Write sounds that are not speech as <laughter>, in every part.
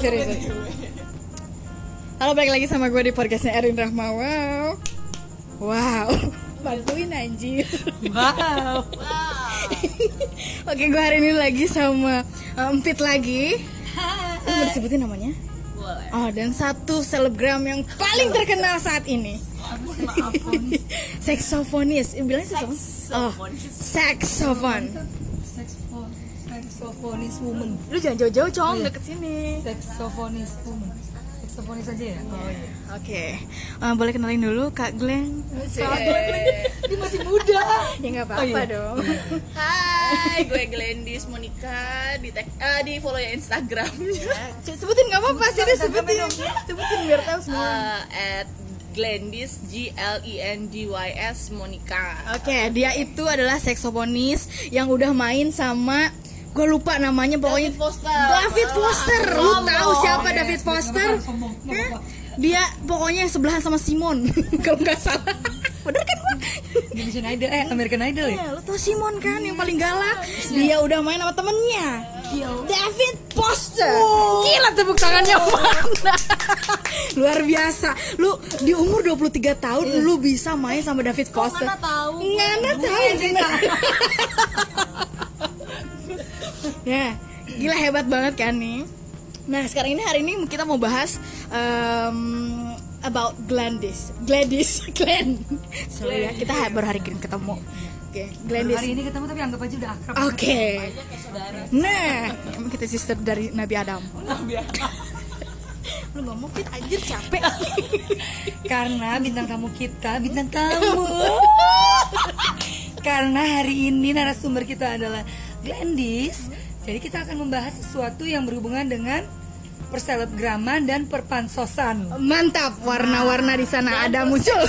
serius. Halo balik lagi sama gue di podcastnya Erin Rahma Wow Wow <laughs> Bantuin anjir Wow. <laughs> Oke gue hari ini lagi sama uh, Empit lagi Lu mau disebutin namanya? Boleh. Oh dan satu selebgram yang paling terkenal saat ini Seksofonis <laughs> Eh, Bilangnya seksofonis? Oh, Saxophone. Saxophonist woman. Lu jangan jauh-jauh cong Iya. deket sini Saxophonist woman. Saxophonist aja ya? Oh iya. Oke Eh, Boleh kenalin dulu Kak Glenn Dia masih muda. Ya nggak apa-apa Oh, iya. dong Hai, gue Glendis Monica di tag, eh, di follow ya Instagramnya C- Sebutin nggak apa-apa serius sebutin Sebutin biar tahu semua Eh, at Glendis G L I N D Y S Monica. Oke, dia itu adalah seksofonis yang udah main sama gue lupa namanya pokoknya David Foster. David Foster. Lu Sombong. tahu siapa Yes, David nggak Foster? apa-apa. Dia pokoknya sebelahan sama Simon <laughs> kalau nggak salah. Bener kan gua? Indonesian Idol eh American Idol ya? Ya, lu tau Simon kan yang paling galak? Dia udah main sama temennya. David Foster. Gila tepuk tangannya mana? <laughs> Luar biasa. Lu di umur 23 tahun lu bisa main sama David Foster. Ngana tahu? Ngana tahu bener. <laughs> ya, gila hebat banget kan nih. Nah, sekarang ini hari ini kita mau bahas em, about Gladys. Gladys, <laughs> Glenn. Sorry ya, kita baru hari ini ketemu. Oke, Gladys. Hari ini ketemu tapi anggap aja udah akrab. Oke. Nah, emang kita sister dari Nabi Adam. <laughs> <laughs> Lu ngomong fit anjir capek. Karena bintang tamu kita, bintang tamu. Karena hari ini narasumber kita adalah Glendis. Jadi kita akan membahas sesuatu yang berhubungan dengan perselebgraman dan perpansosan. Mantap, warna-warna di sana ada muncul.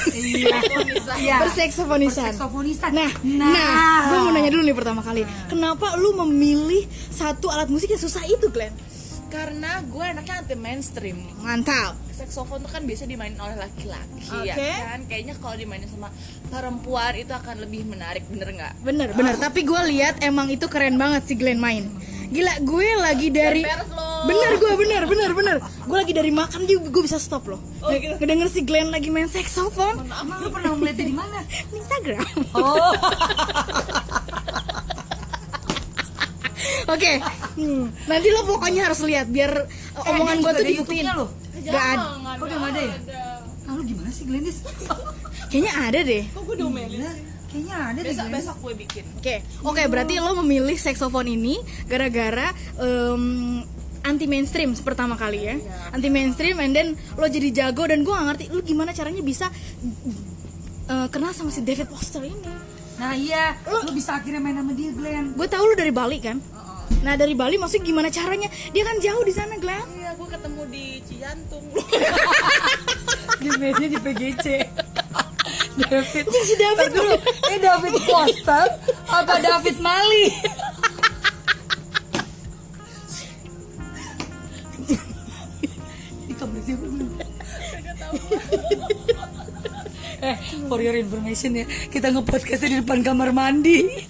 Iya. Perseksofonisan. Perseksofonisan. Nah, nah, gue mau nanya dulu nih pertama kali. Kenapa lu memilih satu alat musik yang susah itu, Glenn? Karena gue anaknya anti mainstream. Mantap. Saxophone tuh kan biasa dimainin oleh laki-laki ya Oke. kan. Kayaknya kalau dimainin sama perempuan itu akan lebih menarik, bener nggak? Bener, bener. Tapi gue lihat emang itu keren banget si Glenn main. Gila, gue lagi dari bener gue bener bener bener. Gue lagi dari makan juga gue bisa stop loh. Oh, gitu. Ngedenger si Glenn lagi main Emang lu pernah melihatnya di mana? di Instagram. Oh. <laughs> Oke, hmm, nanti lo pokoknya harus lihat biar uh, omongan gue tuh dibuktiin. loh. Gak ada. Oh, udah nggak ada ya? Ah, lu gimana sih Glendis? <laughs> Kayaknya ada deh. Kok gue diomelin? Gila, Kayaknya ada deh Besok Glendis. besok gue bikin. Oke, oke berarti lo memilih saxophone ini gara-gara em, anti mainstream pertama kali ya. Anti mainstream and then lo jadi jago dan gue gak ngerti lo gimana caranya bisa eh, kenal sama si David Foster ini. Nah iya, lu bisa akhirnya main sama dia Glenn. Gue tahu lo dari Bali kan. Nah dari Bali maksudnya gimana caranya? Dia kan jauh di sana, Glenn. Iya, gue ketemu di Cijantung. <laughs> Dia mainnya di PGC. David. Si David dulu, ini David Foster apa David Mali? Ini siapa dulu? Eh, for your information ya, kita nge-podcastnya di depan kamar mandi.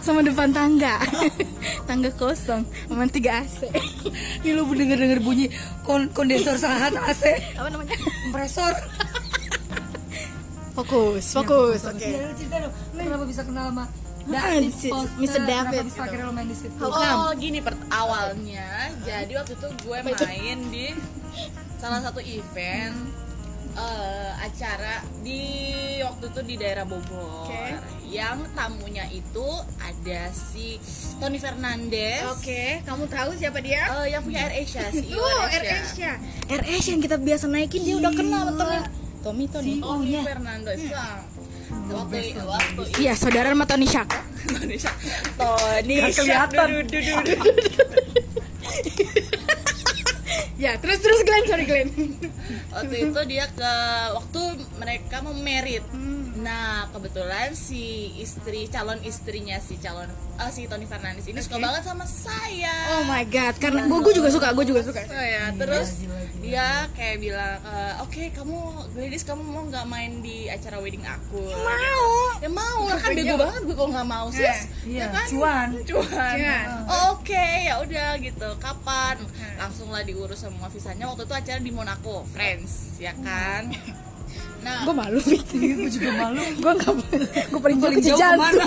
Sama depan tangga. <laughs> tangga kosong sama tiga AC. <laughs> Ini lu denger-denger bunyi kon kondensor sahat AC, Apa namanya? kompresor. <laughs> Fokus, fokus. Oke. Ya, lu cerita lu kenapa bisa kenal sama David Foster? Mr. David gitu. Oh gini per awalnya jadi waktu itu gue main di salah satu event eh, acara di waktu itu di daerah Bogor Oke. yang tamunya itu ada si Tony Fernandez Oke, kamu tahu siapa dia? eh, yang punya Air Asia CEO <laughs> Oh, Air Air Asia Asia. Air Asia yang kita biasa naikin dia udah kenal sama Tony. Tommy Tony. Tony Fernandez ya. waktu itu waktu itu Iya, saudara sama Tony Shark. <laughs> Tony Tony Nggak kelihatan. <laughs> ya, terus terus Glenn, sorry Glenn. waktu itu dia ke waktu mereka mau merit Nah kebetulan si istri calon istrinya si calon eh, si Tony Fernandez ini suka banget sama saya. Oh my god, karena gue gue juga suka, gue juga suka. So, ya, terus dia kayak bilang, eh, oke kamu Gladys kamu mau nggak main di acara wedding aku? Mau. Ya mau, kan bego banget gue kalau nggak mau sis. Iya, Ya kan? cuan. Cuan. Cuan. Oh, Oke, ya udah gitu. Kapan? Langsung lah diurus semua visanya. Waktu itu acara di Monaco, France, ya kan? Nah, Gue malu. <laughs> Iya, gue juga malu. gue nggak, gue paling jauh Paling ke jantung. ke mana?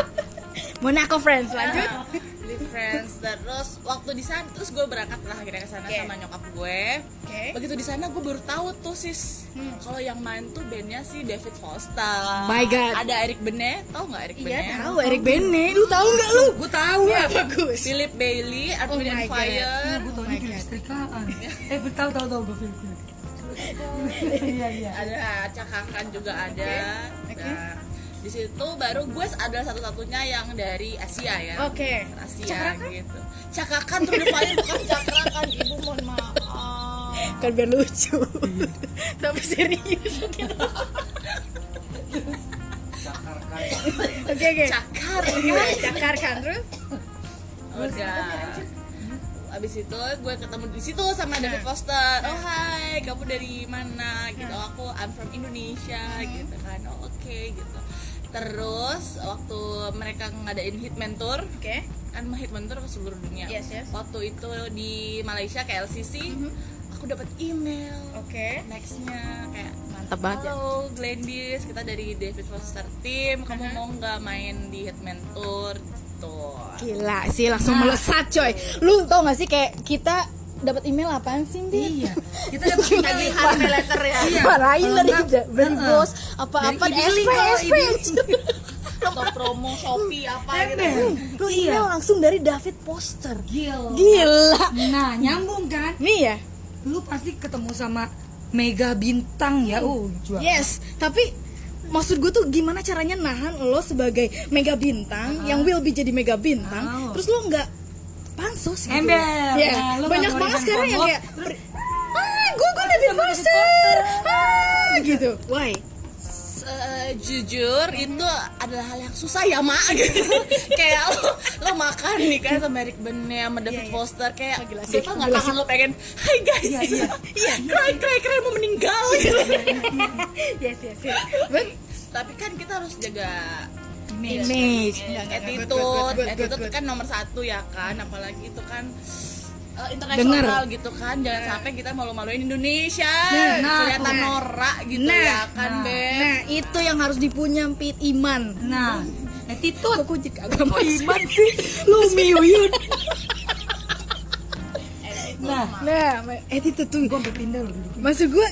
<laughs> Monaco friends lanjut. Nah, di France terus waktu di sana terus gue berangkat lah akhirnya ke sana Oke. sama nyokap gue Oke. begitu di sana gue baru tahu tuh sis kalau yang main tuh bandnya si David Foster My God. ada Eric Benet tau nggak Eric Iya Benet tahu Eric Bene, lu tahu nggak lu? Gue tahu ya. Bagus. Philip Bailey Earth, Oh God. Fire Gue tahu ini film istrikaan. Eh, tahu tahu tahu gue film. Iya iya. ada cakakan juga ada Oke. Nah, di situ baru gue adalah satu-satunya yang dari Asia ya Oke. Asia Cakakan? gitu cakakan tuh depannya bukan cakrakan ibu mohon maaf Kan biar lucu. Tapi serius. Oke oke. cakar Cakar kan terus? udah abis itu gue ketemu di situ sama David Foster. Oh hai kamu dari mana? Gitu "Oh, aku I'm from Indonesia gitu kan. Oh oke gitu. Terus waktu mereka ngadain Hitman Tour Oke. kan Hitman Tour ke seluruh dunia. Yes, yes. waktu itu di Malaysia ke LCC aku dapat email. Oke. nextnya kayak mantap banget halo Gladys kita dari David Foster Team kamu mau nggak main di Hitman Tour gitu Gila sih langsung melesat coy. Lu tau gak sih kayak kita dapat email apaan sih Din? Iya. Kita dapat tagihan letter ya Iya. Marahin Kalau dari dari bos apa-apa Dari SP SP. <laughs> atau promo Shopee apa gitu Ember. Lu email langsung dari David Poster. Gila. Gila. Nah, nyambung kan? Nih ya. Lu pasti ketemu sama mega bintang ya. Uh. Yes, tapi maksud gue tuh gimana caranya nahan lo sebagai mega bintang yang will be jadi mega bintang, Oh. terus lo nggak pansos gitu. Ember. Ya, Nah, lo banyak banget sekarang yang kayak ah, gue gue David Foster. Ah, gitu. Why? Jujur itu adalah hal yang susah ya mak. <laughs> Gitu. Kayak lo, lo makan nih kan sama Eric Bene sama David Foster kayak Oh, gila sih, siapa nggak tahan lo pengen Hai guys. Iya, iya. iya cry cry cry mau meninggal. Gitu. yes, yes, yes. But tapi kan kita harus jaga image. attitude. Good, good, good, good, attitude good. kan nomor satu ya kan. Apalagi itu kan eh, Dengar. internasional gitu kan jangan sampai kita malu-maluin Indonesia Nah, kelihatan nah. norak gitu Nah, ya kan nah. Beb Nah, itu yang harus dipunya Pit Iman. Nah, attitude. Kok gue jadi kagak iman sih? Lu miuyun. Nah, Nah, attitude tuh gue pindah loh. Maksud gue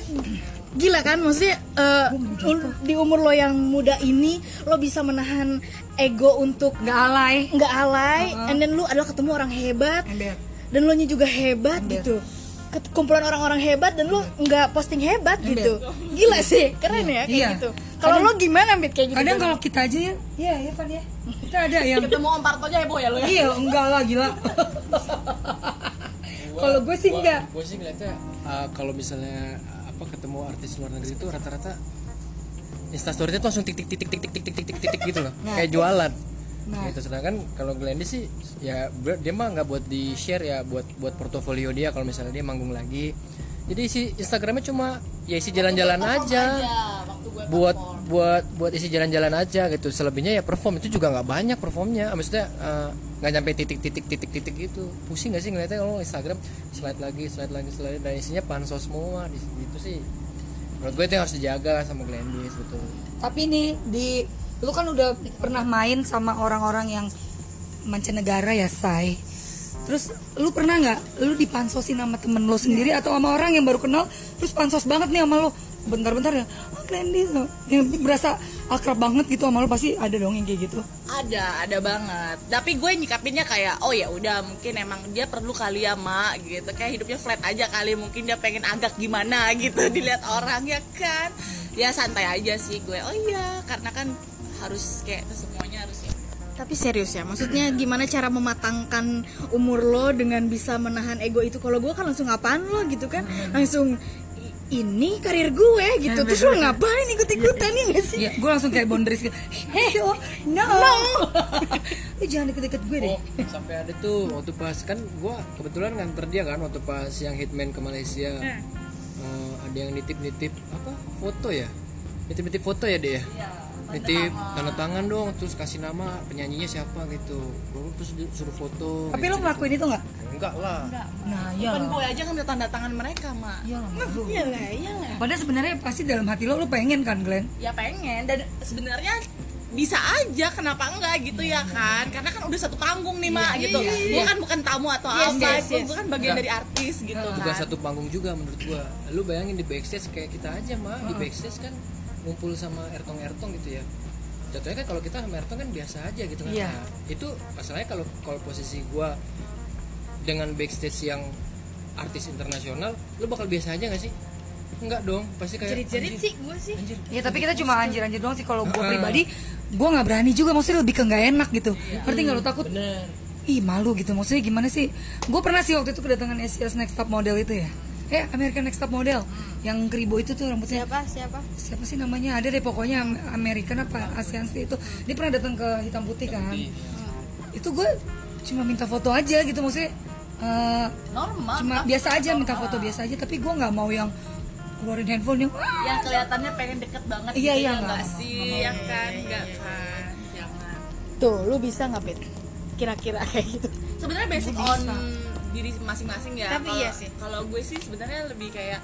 gila kan maksudnya eh, ul- di umur lo yang muda ini lo bisa menahan ego untuk Nggak alay. nggak alay and then lu adalah ketemu orang hebat Ember. Dan lo nya juga hebat gitu. Ket- kumpulan orang-orang hebat dan lo nggak posting hebat gitu. Gila sih keren ya kayak Iya. gitu. Kalau lo gimana Bit kayak gitu Kadang kalau kita aja ya, iya ya Pan ya. Kita ada yang ketemu Om Parto aja heboh ya lo ya? Iya enggak lah gila. <laughs> <laughs> Kalau gue sih enggak. gue sih ngeliatnya uh, kalau misalnya apa ketemu artis luar negeri itu rata-rata instastory itu langsung tik tik tik tik tik tik tik tik tik tik tik gitu loh. Kayak jualan Nah. gitu. Sedangkan kalau Glendy sih ya dia mah nggak buat di share ya buat buat portofolio dia kalau misalnya dia manggung lagi. Jadi isi Instagramnya cuma ya isi jalan-jalan aja. waktu gue buat buat buat isi jalan-jalan aja gitu. Selebihnya ya perform itu juga nggak banyak performnya. Maksudnya eh, nggak nyampe titik-titik titik-titik gitu. Pusing gak sih ngeliatnya kalau Instagram slide lagi slide lagi slide dan isinya pansos semua di situ sih. Menurut gue itu yang harus dijaga sama Glendis betul Tapi nih di lu kan udah pernah main sama orang-orang yang mancanegara ya, Say. Terus lu pernah nggak? Lu dipansosin sama temen lo sendiri atau sama orang yang baru kenal terus pansos banget nih sama lo bentar-bentar ya ah Glendy tuh yang berasa akrab banget gitu sama lo pasti ada dong yang kayak gitu. Ada ada banget. Tapi gue nyikapinnya kayak oh ya udah mungkin emang dia perlu kali ya mak gitu. Kayak hidupnya flat aja kali mungkin dia pengen agak gimana gitu dilihat orang ya kan? Ya santai aja sih gue. Oh iya karena kan harus kayak semuanya harus ya Tapi serius ya, maksudnya gimana cara mematangkan umur lo dengan bisa menahan ego itu? Kalau gue kan langsung apaan lo gitu kan, langsung ini karir gue gitu terus lo ngapain ikut ikutan ya gak sih Iya, gue langsung kayak boundaries gitu. Hey, oh, no. <laughs> <laughs> Lu jangan deket-deket gue deh. Oh, sampai ada tuh waktu pas kan gua kebetulan nganter dia kan waktu pas yang hitman ke Malaysia. Eh, ada yang nitip-nitip apa? Foto ya? Nitip-nitip foto ya dia? Nitip tanda tangan dong, terus kasih nama penyanyinya siapa gitu. Baru terus suruh foto. Tapi lo ngelakuin itu nggak? Enggak lah. Nah, iya Bukan lah. gue aja ngambil tanda tangan mereka mak Iya lah, malu. iya lah iya lah Padahal sebenarnya pasti dalam hati lo lo pengen kan, Glenn? ya pengen dan sebenarnya bisa aja kenapa enggak gitu ya kan karena kan udah satu panggung nih mak gitu gue kan bukan tamu atau Yes, apa yes, gue yes. bukan bagian dari artis gitu Juga kan satu panggung juga menurut gua. Lu bayangin di backstage kayak kita aja mah di backstage kan ngumpul sama ertong-ertong gitu ya. Jatuhnya kan kalau kita sama ertong kan biasa aja gitu kan. Iya. Nah, itu masalahnya kalau kalau posisi gua dengan backstage yang artis internasional, lu bakal biasa aja gak sih? Enggak dong, pasti kayak jerit-jerit anjir, sih gue sih anjir. Ya tapi kita cuma anjir-anjir doang sih kalau gue pribadi gue nggak berani juga maksudnya lebih ke nggak enak gitu ngerti nggak lo takut Bener. ih malu gitu maksudnya gimana sih gue pernah sih waktu itu kedatangan Asia's Next Top Model itu ya eh American Next Top Model. Yang keribo itu tuh rambutnya. Siapa? Siapa? Siapa sih namanya? Ada deh pokoknya Am- American apa ASEAN sih itu. Dia pernah datang ke hitam putih kan. Itu gue cuma minta foto aja gitu maksudnya eh, normal cuma biasa aja minta foto biasa aja. Tapi gue nggak mau yang keluarin handphone yang "Wah, yang kelihatannya pengen deket banget Iya, gitu iya, ya nggak, sih? Ya kan? Nggak kan? Jangan. Tuh lu bisa nggak Pit? kira-kira kayak gitu. Sebenarnya basic on diri masing-masing ya Tapi Kalau- iya sih. kalau gue sih sebenarnya lebih kayak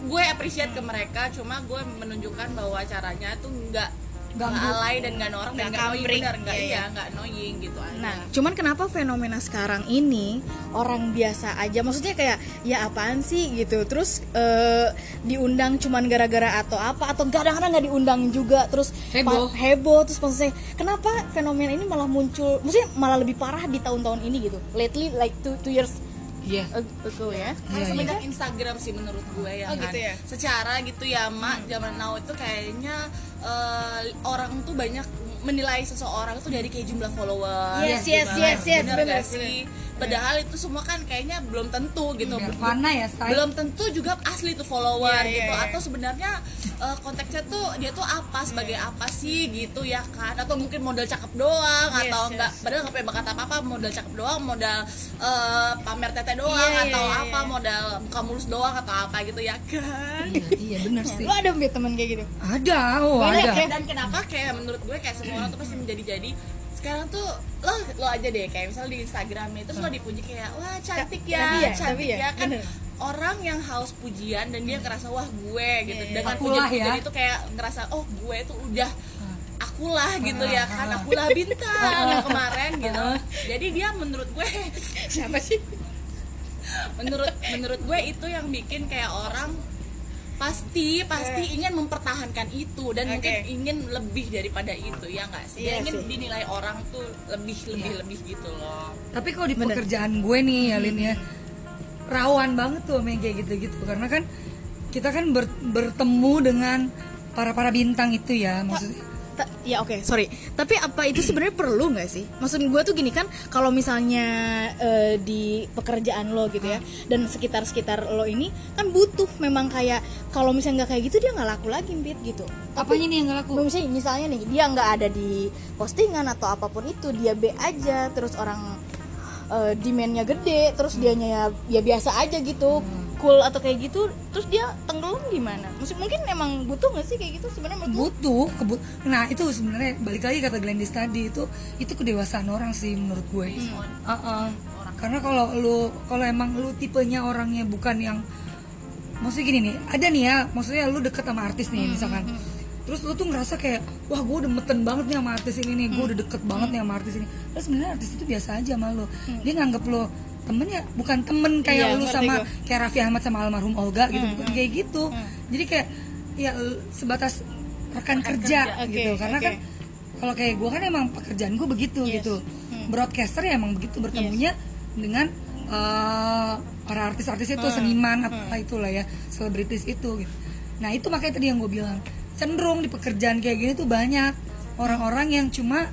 gue appreciate ke mereka cuma gue menunjukkan bahwa caranya tuh nggak nggak alay dan nggak norak dan Nggak kampring. bener nggak Iya, iya iya. annoying gitu aja. Nah, cuman kenapa fenomena sekarang ini orang biasa aja, maksudnya kayak ya apaan sih? gitu, terus eh, diundang cuman gara-gara atau apa, atau kadang-kadang nggak diundang juga, terus Heboh. heboh, terus maksudnya kenapa fenomena ini malah muncul, maksudnya malah lebih parah di tahun-tahun ini gitu, lately like two, two years iya ago ya. kan semenjak Instagram sih menurut gue ya Oh, kan gitu ya? secara gitu ya mak zaman now itu kayaknya eh, orang tuh banyak menilai seseorang tuh dari kayak jumlah follower. Yes, yes, yes, yes, gak sih? padahal itu semua kan kayaknya belum tentu gitu. Nirvana ya say belum tentu juga asli tuh follower Iya, iya, gitu. iya. atau sebenarnya eh, konteksnya tuh dia tuh apa? Sebagai apa sih? Gitu ya kan? Atau mungkin modal cakep doang? Yes, atau yes. enggak padahal nggak punya bakat apa apa modal cakep doang modal eh, pamer tete doang Iya, atau iya, iya, apa modal muka mulus doang atau apa gitu ya kan? Iya, iya bener <laughs> sih. Lu ada temen kayak gitu? ada oh Banyak ada. ya? dan kenapa kayak menurut gue kayak semua orang tuh pasti menjadi-jadi. Sekarang tuh lo lo aja deh kayak misalnya di Instagram itu lo dipuji kayak wah cantik ya, ya, cantik ya, ya, kan bener. orang yang haus pujian dan dia ngerasa wah gue gitu. Iya, dengan pujian-pujian ya. itu kayak ngerasa oh gue tuh udah akulah gitu ya kan. Akulah bintang yang kemarin gitu. Jadi dia menurut gue Siapa sih? <laughs> menurut menurut gue itu yang bikin kayak orang pasti pasti ingin mempertahankan itu dan Oke. mungkin ingin lebih daripada itu ya nggak sih? Iya dia ingin sih. dinilai orang tuh lebih lebih lebih gitu loh. Tapi kalau di pekerjaan gue nih ya Lin ya rawan banget tuh kayak gitu-gitu. Karena kan kita kan ber- bertemu dengan para para bintang itu ya maksudnya ya oke sorry. Tapi apa itu sebenarnya perlu nggak sih? Maksud gue tuh gini kan kalau misalnya eh, di pekerjaan lo gitu ya dan sekitar sekitar lo ini kan butuh memang kayak kalau misalnya nggak kayak gitu dia nggak laku lagi Pit gitu. Apanya nih yang nggak laku? Misalnya misalnya nih dia nggak ada di postingan atau apa pun itu dia B aja terus orang eh, demandnya gede terus dianya ya, ya biasa aja gitu cool atau kayak gitu terus dia tenggelam gimana? Maksud, mungkin emang butuh nggak sih kayak gitu sebenarnya butuh kebut nah itu sebenarnya balik lagi kata Glendis tadi itu itu kedewasaan orang sih menurut gue. Uh-uh. karena kalau lu kalau emang lu tipenya orangnya bukan yang maksudnya gini nih ada nih ya maksudnya lu deket sama artis nih misalkan. terus lu tuh ngerasa kayak wah gue udah meten banget nih sama artis ini nih gue udah deket banget nih sama artis ini. Terus sebenarnya artis itu biasa aja sama lu. Dia nganggep lu temen ya bukan temen kayak Iya, lu sama gua. kayak Raffi Ahmad sama almarhum Olga gitu bukan kayak gitu. jadi kayak ya sebatas rekan, kerja, kerja, gitu. Oke, karena oke. kan kalau kayak gue kan emang pekerjaan gue begitu Yes. gitu. Broadcaster ya emang begitu bertemunya dengan eh, para artis-artis itu seniman apa itulah ya selebritis itu gitu. nah itu makanya tadi yang gue bilang cenderung di pekerjaan kayak gini tuh banyak. Orang-orang yang cuma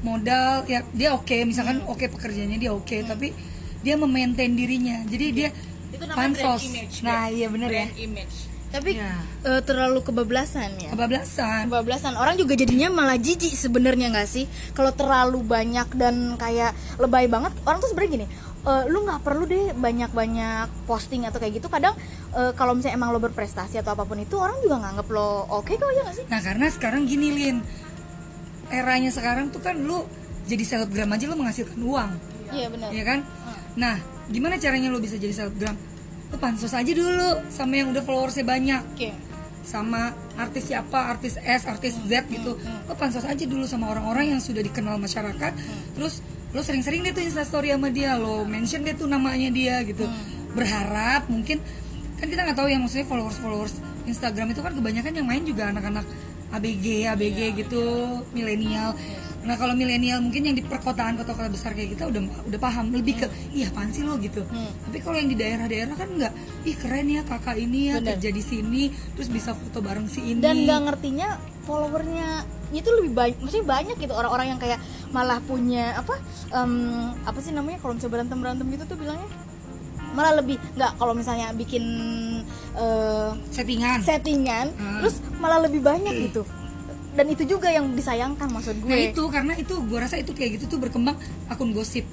modal ya dia oke misalkan oke pekerjaannya dia oke tapi dia memaintain dirinya jadi dia itu namanya brand pansos image nah iya bener ya brand image Tapi Iya. eh, terlalu kebablasan ya. kebablasan Kebablasan orang juga jadinya malah jijik sebenarnya nggak sih? Kalau terlalu banyak dan kayak lebay banget, orang tuh sebenarnya gini. eh, lu nggak perlu deh banyak-banyak posting atau kayak gitu. Kadang eh, kalau misalnya emang lo berprestasi atau apa pun itu orang juga nganggep lo oke kok ya nggak sih? Nah karena sekarang gini Lin Eranya sekarang tuh kan lu jadi selebgram aja lu menghasilkan uang Iya benar. ya kan? Nah gimana caranya lu bisa jadi selebgram? Lu pansos aja dulu sama yang udah followersnya banyak Oke. sama artis siapa, artis S, artis Z gitu. Lo pansos aja dulu sama orang-orang yang sudah dikenal masyarakat. Terus lo sering-sering deh tuh instastory sama dia, lo mention deh tuh namanya dia gitu. Berharap mungkin kan kita nggak tahu ya maksudnya followers-followers Instagram itu kan kebanyakan yang main juga anak-anak ABG, ABG gitu, milenial. Nah kalau milenial mungkin yang di perkotaan kota-kota besar kayak kita udah udah paham lebih ke iya apaan sih lo gitu. Tapi kalau yang di daerah-daerah kan nggak, ih keren ya kakak ini ya kerja di sini, terus bisa foto bareng si ini. Dan nggak ngertinya followernya itu lebih banyak, maksudnya banyak gitu orang-orang yang kayak malah punya apa em, apa sih namanya kalau misalnya berantem berantem gitu tuh bilangnya malah lebih nggak kalau misalnya bikin eh, settingan. settingan Hmm. terus malah lebih banyak gitu dan itu juga yang disayangkan maksud gue Nah itu karena itu gue rasa itu kayak gitu tuh berkembang akun gosip.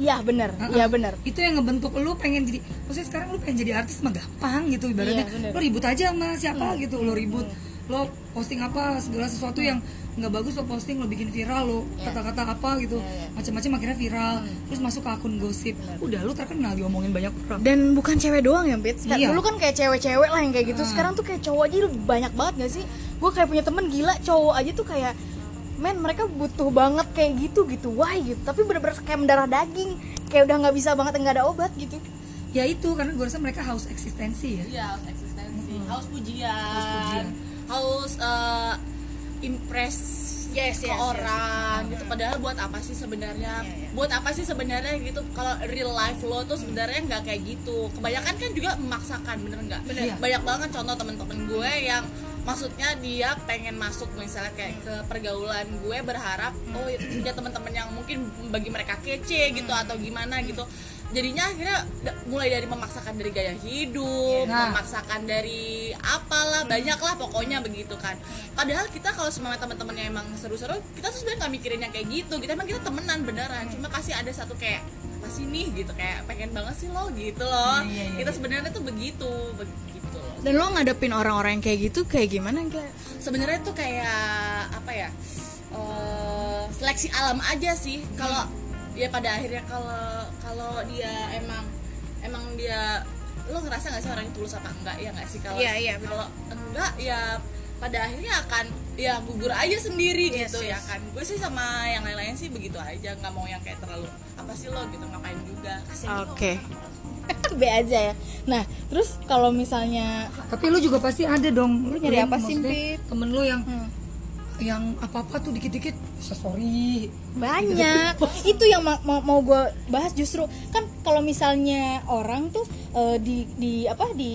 iya benar iya benar Itu yang ngebentuk lu pengen jadi, maksudnya sekarang lu pengen jadi artis mah gampang gitu ibaratnya. Bener. lu ribut aja sama siapa gitu, lu ribut. Lo posting apa segala sesuatu yang nggak bagus lo posting lo bikin viral lo kata-kata apa gitu. Macam-macam akhirnya viral. Terus masuk ke akun gosip. Udah lu terkenal diomongin banyak orang. Dan bukan cewek doang ya Pit Sekarang- Iya. dulu kan kayak cewek-cewek lah yang kayak gitu. Sekarang tuh kayak cowok aja banyak banget gak sih? Gue kayak punya temen gila cowok aja tuh kayak men mereka butuh banget kayak gitu gitu. Why? gitu. Tapi bener-bener kayak mendarah daging. Kayak udah nggak bisa banget nggak ada obat gitu. Ya itu karena gue rasa mereka haus eksistensi ya. Iya, haus eksistensi, haus pujian, Haus pujian. Haus eh, impress Yes, ke yes, yes. orang gitu. Padahal buat apa sih sebenarnya? Buat apa sih sebenarnya gitu? Kalau real life lo tuh sebenarnya nggak kayak gitu. Kebanyakan kan juga memaksakan, bener nggak? Bener. Banyak banget contoh temen-temen gue yang maksudnya dia pengen masuk misalnya kayak ke pergaulan gue berharap oh <clears throat> punya teman-teman yang mungkin bagi mereka kece gitu atau gimana gitu jadinya akhirnya mulai dari memaksakan dari gaya hidup Nah. memaksakan dari apalah banyak lah pokoknya begitu kan. Padahal kita kalau semua teman-temannya emang seru-seru kita tuh sebenarnya nggak mikirin yang kayak gitu. Kita emang kita temenan beneran cuma pasti ada satu kayak apa sih nih gitu kayak pengen banget sih lo gitu loh. Iya, iya, iya. kita sebenarnya tuh begitu begitu loh. Dan lo ngadepin orang-orang yang kayak gitu kayak gimana Gila? sebenarnya tuh kayak apa ya eh, seleksi alam aja sih. Kalau ya pada akhirnya kalau kalau dia emang emang dia lo ngerasa nggak sih orang itu tulus apa enggak? Ya nggak sih? Kalau Iya, iya, bener. kalau enggak ya pada akhirnya akan ya gugur aja sendiri Yes, gitu ya yes. kan? Gue sih sama yang lain-lain sih begitu aja. Nggak mau yang kayak terlalu apa sih lo gitu ngapain juga? Oke. <laughs> B aja ya. Nah terus kalau misalnya tapi lu juga pasti ada dong. Lu nyari apa sih, Pit? temen lu yang Hmm. Yang apa apa tuh dikit dikit bisa story. Banyak. Itu yang ma- mau, mau gue bahas justru. Kan kalau misalnya orang tuh eh, di di apa di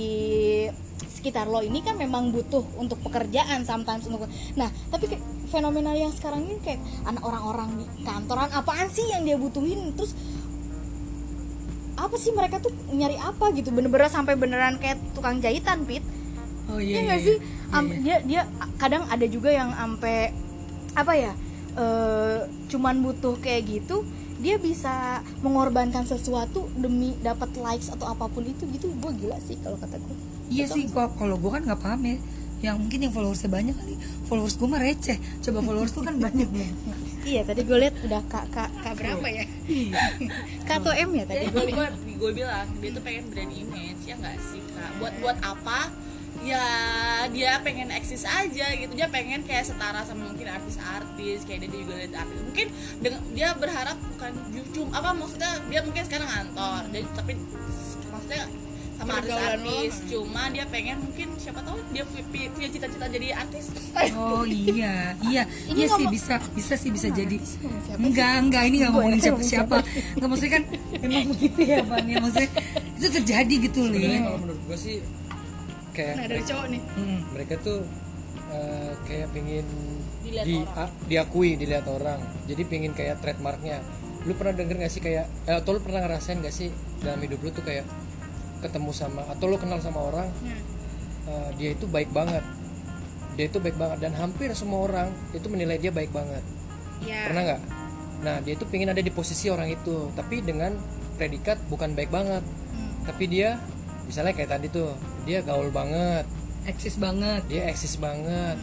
sekitar lo ini kan memang butuh untuk pekerjaan sometimes untuk nah tapi kayak fenomena yang sekarang ini kayak anak orang-orang di kantoran apaan sih yang dia butuhin? Terus apa sih mereka tuh nyari apa gitu? Bener-bener sampai beneran kayak tukang jahitan pit oh Iya iya nggak iya. sih? Iya, Am- iya. Dia dia kadang ada juga yang ampe apa ya? eh, cuman butuh kayak gitu, dia bisa mengorbankan sesuatu demi dapat likes atau apa pun itu gitu. Gue gila sih kalau kata gue. Iya sih, kok kalau gue kan nggak paham ya. Yang mungkin yang followersnya banyak kali, followers gue mah receh. Coba followers tuh kan banyak nih. <laughs> Iya, tadi gue lihat udah kak kak kak berapa ya? K atau M ya tadi gue gue bilang dia tuh pengen brand image ya nggak sih kak buat buat apa ya dia pengen eksis aja gitu. Dia pengen kayak setara sama mungkin artis-artis kayak dia juga lihat artis. Mungkin dengan dia berharap bukan cuma apa maksudnya dia mungkin sekarang ngantor. Jadi tapi maksudnya sama artis-artis. cuma dia pengen mungkin siapa tahu dia pu- pu- punya cita-cita jadi artis. Oh iya, iya, Ini iya sih bisa, bisa sih bisa jadi. ngomong siapa Enggak, enggak. Ini nggak ngomongin yang siapa siapa. Enggak maksudnya kan emang begitu ya Pan ya. Maksudnya itu terjadi gitu kalau menurut gue sih kayak Nah dari mereka, cowok nih. Hmm. mereka tuh eh, kayak pengen Dilihat di, orang. diakui dilihat orang jadi pengen kayak trademarknya lu pernah denger gak sih kayak eh, atau lu pernah ngerasain gak sih dalam hidup lu tuh kayak ketemu sama atau lo kenal sama orang Hmm. eh, dia itu baik banget dia itu baik banget dan hampir semua orang itu menilai dia baik banget ya pernah nggak nah dia tuh pengen ada di posisi orang itu tapi dengan predikat bukan baik banget Hmm. tapi dia misalnya kayak tadi tuh dia gaul banget eksis banget dia eksis banget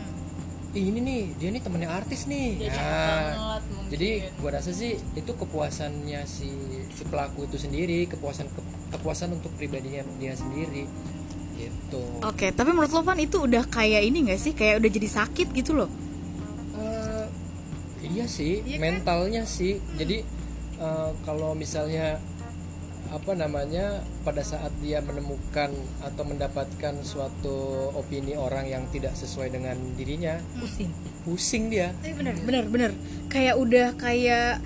Ih, ini nih dia nih temennya artis nih Dia Nah, banget mungkin. jadi gua rasa sih itu kepuasannya si si pelaku itu sendiri kepuasan ke- kepuasan untuk pribadinya dia sendiri gitu Oke, tapi menurut lo Pan itu udah kayak ini gak sih? Kayak udah jadi sakit gitu loh. Eh, iya sih Iya kan? mentalnya sih jadi eh, kalau misalnya apa namanya pada saat dia menemukan atau mendapatkan suatu opini orang yang tidak sesuai dengan dirinya pusing pusing dia Tapi bener, bener, bener. Kayak udah kayak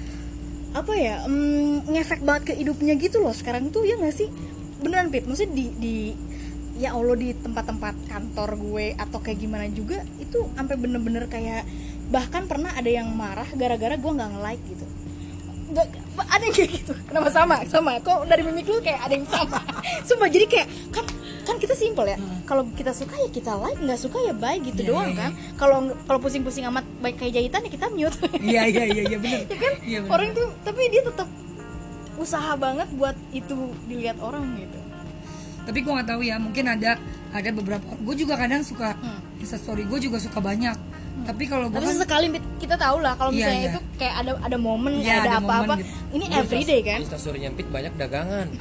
apa ya? mm, ngefek banget ke hidupnya gitu loh. Sekarang tuh ya gak sih? Beneran Pit, maksudnya di di ya Allah di tempat-tempat kantor gue atau kayak gimana juga itu sampai bener-bener kayak bahkan pernah ada yang marah gara-gara gue nggak nge-like gitu nggak ada yang kayak gitu. Kenapa sama? Sama. Kok dari mimik lu kayak ada yang sama? <laughs> Sumpah jadi kayak kan kan kita simpel ya. Kalau kita suka ya kita like nggak suka ya bye gitu Iya, doang iya, kan. kalau kalau pusing-pusing amat baik kayak jahitan ya kita mute. <laughs> Iya iya iya iya benar <laughs> ya kan? Iya benar orang tuh tapi dia tetap usaha banget buat itu dilihat orang gitu. Tapi gue nggak tahu ya mungkin ada ada beberapa gue juga kadang suka Hmm. Story gue juga suka banyak tapi kalau gue tapi kan sesekali Mit, kita tahu lah kalau Iya, misalnya iya. itu kayak ada ada momen Iya, ada ada apa-apa. gitu. ini everyday kan? Instastory nyempit banyak dagangan. <laughs>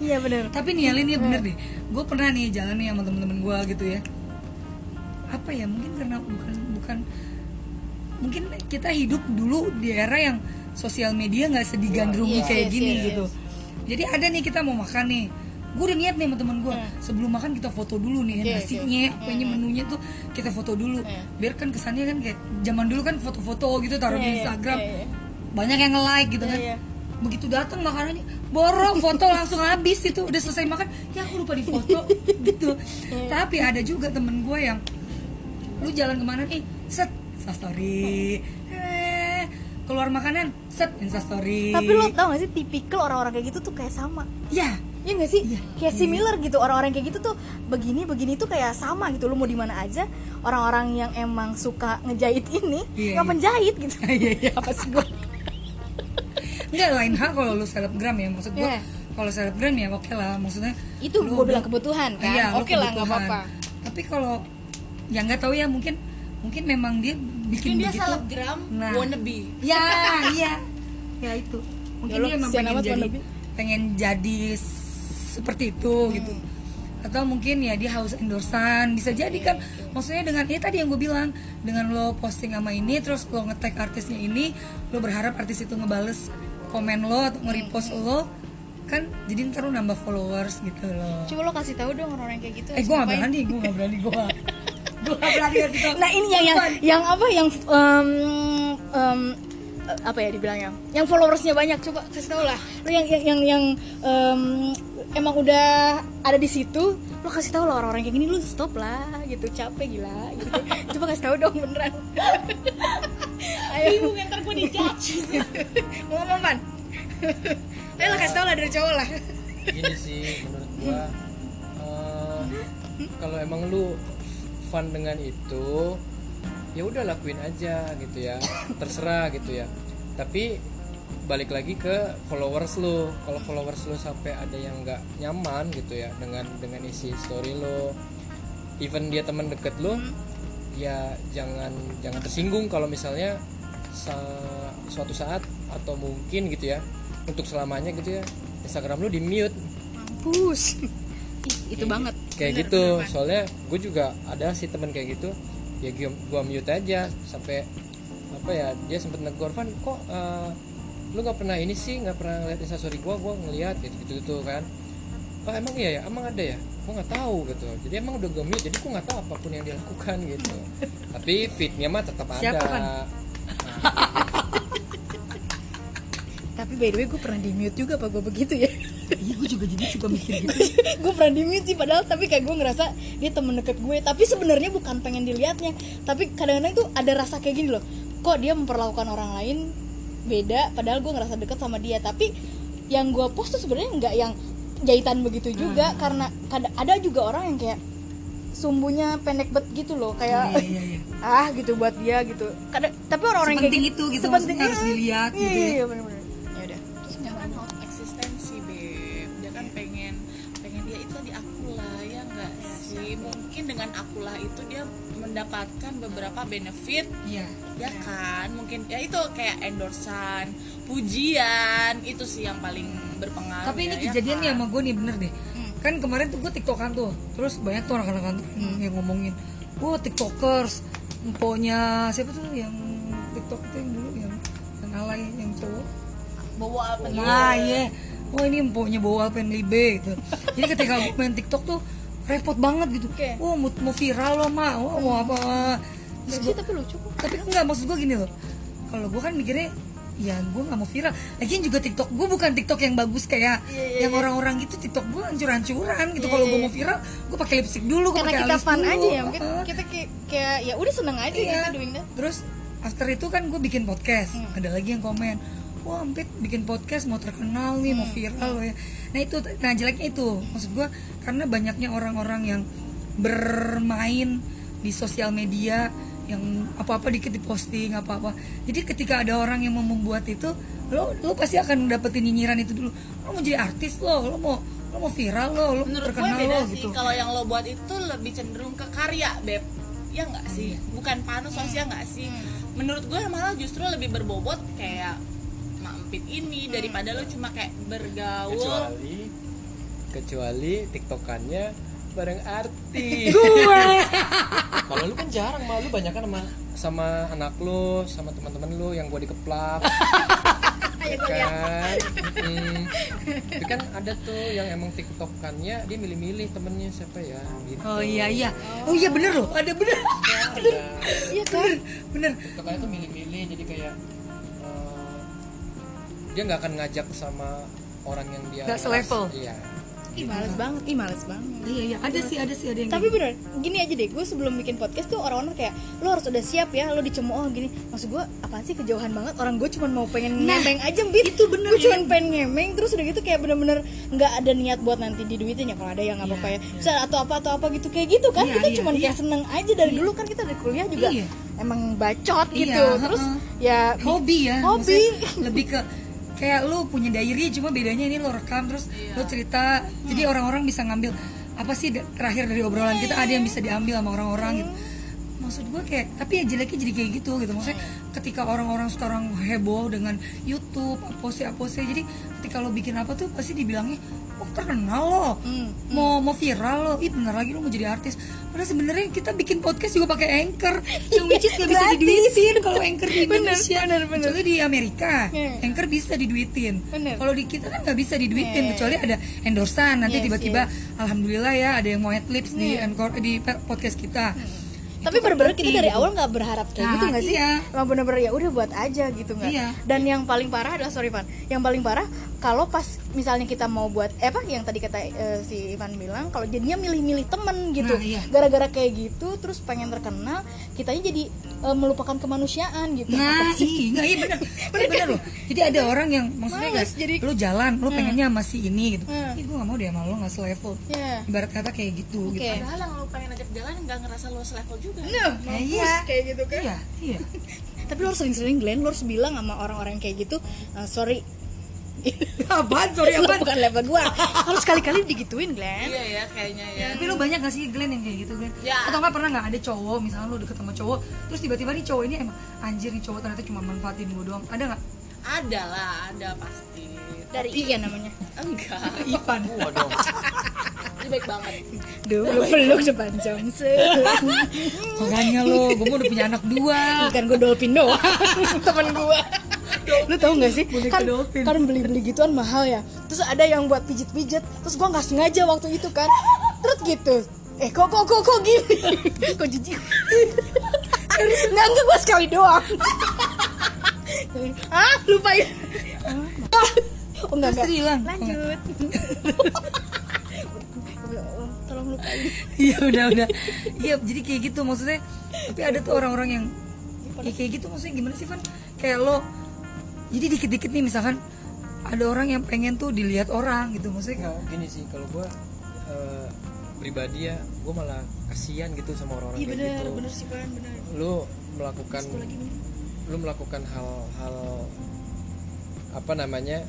Iya benar. Tapi nih Alin ya bener deh gue pernah nih jalan nih sama temen-temen gue gitu ya. Apa ya mungkin karena bukan bukan mungkin kita hidup dulu di era yang sosial media nggak sedigandrungi Yes, kayak yes, gini yes, gitu. jadi ada nih kita mau makan nih gue udah niat nih sama temen gue sebelum makan kita foto dulu nih Hmm. Oke, nasinya apa ini menunya tuh kita foto dulu. Iya. biar kan kesannya kan kayak zaman dulu kan foto-foto gitu taruh Iya, di iya, Instagram. Iya, iya. banyak yang nge-like gitu Iya, kan. iya. begitu datang makanannya borong foto langsung habis itu. Udah selesai makan ya aku lupa di foto. <laughs> Gitu. Tapi ada juga temen gue yang lu jalan ke mana? Nih set instastory. Eh keluar makanan? Set instastory. Tapi lo tau gak sih tipikal orang-orang kayak gitu tuh kayak sama. Ya Iya gak sih? Kayak similar gitu orang-orang kayak gitu tuh begini begini tuh kayak sama gitu. Lu mau di mana aja orang-orang yang emang suka ngejahit ini Iya, nggak iya. penjahit gitu. <laughs> iya iya Apa sih gue? Enggak lain hal kalau lu selebgram ya maksud gue Iya. kalau selebgram ya oke lah maksudnya Itu gue bilang kebutuhan kan. Iya, Oke lah nggak apa-apa. tapi kalau yang nggak tahu ya mungkin mungkin memang dia bikin mungkin dia begitu selebgram Nah. wannabe ya iya ya itu mungkin Ya, lu dia emang kesian pengen jadi wannabe. pengen jadi seperti itu gitu. Atau mungkin ya dia haus endorsan bisa jadi kan maksudnya dengan ya tadi yang gue bilang dengan lo posting sama ini terus lo nge-tag artisnya ini lo berharap artis itu ngebales komen lo atau nge-repost lo kan jadi ntar lo nambah followers gitu loh. Coba lo kasih tahu dong orang-orang kayak gitu. eh gue gak berani gue gak berani gue gue gak berani <laughs> kasih tau Nah ini yang yang, yang apa yang em, eh, apa ya dibilangnya? Yang followersnya banyak. Coba kasih tau lah. Lo yang yang yang, yang, em, emang udah ada di situ. Lo kasih tau lah orang-orang kayak gini. Lo stop lah gitu. Capek gila. Gitu. <laughs> Coba kasih tau dong beneran. <laughs> Ayo. bingung ntar gue dijudge <laughs> Mau ngomong pan? Ayo lah kasih tau lah dari cowok lah. gini sih menurut gua eh, kalau emang lu fun dengan itu ya udah lakuin aja gitu ya. <coughs> Terserah gitu ya. Tapi balik lagi ke followers lu kalau followers lu sampai ada yang nggak nyaman gitu ya dengan dengan isi story lu even dia teman deket lu ya jangan jangan tersinggung kalau misalnya sa- suatu saat atau mungkin gitu ya untuk selamanya gitu ya Instagram lu di mute Mampus. <laughs> Ih, itu banget. kayak Bener, gitu. bener, soalnya gue juga ada sih temen kayak gitu ya gua, gua mute aja sampai apa ya dia sempet negor Van kok eh, lu nggak pernah ini sih nggak pernah ngeliat instastory gua gua ngeliat gitu gitu, gitu kan. Oh emang iya ya? Emang ada ya? Gua nggak tahu gitu. Jadi emang udah gue mute jadi gua nggak tahu apa pun yang dia lakukan gitu. <laughs> Tapi fitnya mah tetap Siapa, ada Tapi by the way gue pernah di mute juga apa gue begitu ya? iya gue juga jadi suka mikir gitu. <laughs> Gue pernah di mute sih padahal tapi kayak gue ngerasa dia temen deket gue. Tapi sebenarnya bukan pengen dilihatnya. Tapi kadang-kadang itu ada rasa kayak gini loh. Kok dia memperlakukan orang lain beda padahal gue ngerasa deket sama dia. Tapi yang gue post tuh sebenarnya nggak yang jahitan begitu juga. Karena kada- ada juga orang yang kayak sumbunya pendek bet gitu loh. Kayak Iya, iya, iya. <laughs> ah gitu buat dia gitu. Kada- tapi orang-orang yang kayak Sepenting itu gitu, maksudnya harus dilihat iya, gitu iya, ya. iya, bener-bener. ya dengan akulah itu dia mendapatkan beberapa benefit Iya. ya kan mungkin ya itu kayak endorsan pujian itu sih yang paling berpengaruh Tapi ini ya, ya kejadian nih kan? sama gue nih bener deh. Kan kemarin tuh gue tiktokan tuh, terus banyak tuh anak-anak kantor yang, yang ngomongin, gue tiktokers, emponya siapa tuh yang tiktok itu yang dulu yang yang alay yang cowok. bawa apa nih Nah iya, oh ini emponya bawa pen libe gitu. Jadi ketika gue main tiktok tuh repot banget gitu. Oke. Wah mau, mau viral loh mak, Wah, mau apa? Terus Sih, tapi lucu kok. Tapi enggak maksud gue gini loh. Kalau gue kan mikirnya ya gue nggak mau viral. Lagian juga tiktok gue bukan tiktok yang bagus kayak Iya, yang orang-orang gitu. Tiktok gue hancur-hancuran gitu. Kalau gue mau viral gue pakai lipstick dulu gue karena pakai kita alis fun dulu. aja ya mungkin kita kayak, kayak ya udah seneng aja Iya. gitu doing that. Terus after itu kan gue bikin podcast. Hmm. ada lagi yang komen wah Ampit bikin podcast mau terkenal nih Hmm. mau viral loh ya. Nah itu nah jeleknya itu. Maksud gue karena banyaknya orang-orang yang bermain di sosial media yang apa-apa dikit diposting apa-apa. Jadi ketika ada orang yang mau membuat itu lo lo pasti akan dapetin nyinyiran itu dulu. Lo mau jadi artis lo lo mau lo mau viral lo lo menurut gue terkenal beda lo sih gitu. kalau yang lo buat itu lebih cenderung ke karya beb. Ya nggak sih? Bukan panos sosial nggak sih? Menurut gue malah justru lebih berbobot kayak mampit ini daripada lo cuma kayak bergaul. Kecuali kecuali tiktokannya bareng artis <laughs> kalau lu kan jarang malu banyak kan sama sama anak lu sama teman-teman lu yang gua dikeplak. <laughs> Ya kan? Mm. tapi kan ada tuh yang emang tiktokannya dia milih-milih temennya siapa ya? Gitu. Oh iya iya. Oh. Iya bener loh. Ada bener. Ada. Iya kan? Bener. Tiktokannya tuh milih-milih jadi kayak dia nggak akan ngajak sama orang yang dia Nggak selevel. iya. Ih males banget ih males banget. Iya iya ada sih ada sih ada yang tapi bener gini aja deh gue sebelum bikin podcast tuh orang-orang kayak lo harus udah siap ya lo dicemooh gini. Maksud gue apaan sih kejauhan banget orang gue cuma mau pengen ngemeng aja bit itu bener gue cuma pengen ngemeng terus udah gitu kayak bener-bener nggak ada niat buat nanti diduitin ya kalau ada yang nggak apa-apa ya. Misal atau apa atau apa gitu kayak gitu kan Iya, kita iya, cuma iya. kayak seneng aja. Dari dulu kan kita dari kuliah juga Iya. emang bacot Iya, gitu terus heeh. ya hobi ya Hobi. maksudnya lebih ke kayak lu punya diary cuma bedanya ini lo rekam terus lo cerita. Jadi orang-orang bisa ngambil apa sih terakhir dari obrolan kita ada yang bisa diambil sama orang-orang gitu maksud gue kayak tapi ya jeleknya jadi kayak gitu gitu maksudnya ketika orang-orang sekarang heboh dengan YouTube apa sih apa sih jadi ketika lo bikin apa tuh pasti dibilangnya oh terkenal lo mau mau viral lo ih bener lagi lo mau jadi artis padahal sebenarnya kita bikin podcast juga pakai anchor <laughs> yang which is gak bisa diduitin kalau anchor di Bener, Indonesia bener, bener. kecuali di Amerika Iya. anchor bisa diduitin Bener. kalau di kita kan nggak bisa diduitin Iya. kecuali ada endorsan nanti Yes, tiba-tiba yes. alhamdulillah ya ada yang mau adlibs di Iya. Anchor- di podcast kita tapi Itu kan bener-bener kita dari gitu. awal nggak berharap kayak Nah, gitu nggak sih iya. emang bener-bener ya udah buat aja gitu nggak Iya. dan yang paling parah adalah sorry Van yang paling parah kalau pas misalnya kita mau buat eh apa yang tadi kata eh, si Ivan bilang kalau jadinya milih-milih temen gitu Nah, iya. gara-gara kayak gitu terus pengen terkenal kitanya jadi eh, melupakan kemanusiaan gitu Nah, <laughs> iya, iya benar. Benar benar loh. Jadi ada orang yang maksudnya Males, nggak, jadi- lu jalan, lu pengennya sama si ini gitu. Hmm. Ih, gue gak mau deh sama lu gak selevel. ya Ibarat kata kayak gitu Oke. gitu. padahal yang lo pengen ajak jalan nggak ngerasa lo selevel juga nah Ya, mampus iya. kayak gitu kan Iya, iya. <laughs> tapi lo harus sering-sering Glenn lo harus bilang sama orang-orang yang kayak gitu "Eh, sorry <laughs> Apaan? Sorry apaan? bukan level gua <laughs> harus kali-kali digituin Glenn iya ya kayaknya ya Tapi lu banyak gak sih Glenn yang kayak gitu Glenn? Ya. Atau nggak pernah nggak ada cowok misalnya lu deket sama cowok terus tiba-tiba nih cowok ini emang anjir nih cowok ternyata cuma manfaatin gue doang ada nggak? ada lah ada pasti dari Ian namanya enggak <laughs> Ivan. gua dong ini baik banget dulu peluk depan Johnson Makanya lo, gue mau udah punya anak dua. bukan gue dolphin doang temen gue lu tau gak sih? Kan kan beli beli gituan mahal ya. Terus ada yang buat pijit pijit terus gue nggak sengaja waktu itu kan. Terus gitu. Eh kok kok kok kok gini? <laughs> Kok jijik? Nggak enggak gue sekali doang. <laughs> Ah lupain oh enggak Terus enggak hilang. lanjut. <laughs> Tolong lupain. Iya udah udah. Iya jadi kayak gitu maksudnya. Tapi ada tuh orang-orang yang ya kayak gitu maksudnya gimana sih Van? Kayak lo jadi dikit-dikit nih misalkan ada orang yang pengen tuh dilihat orang gitu maksudnya Nggak, gini sih kalau gue pribadi ya gue malah kasihan gitu sama orang-orang iya kayak bener gitu. bener sih pan bener lu melakukan lu melakukan hal-hal apa namanya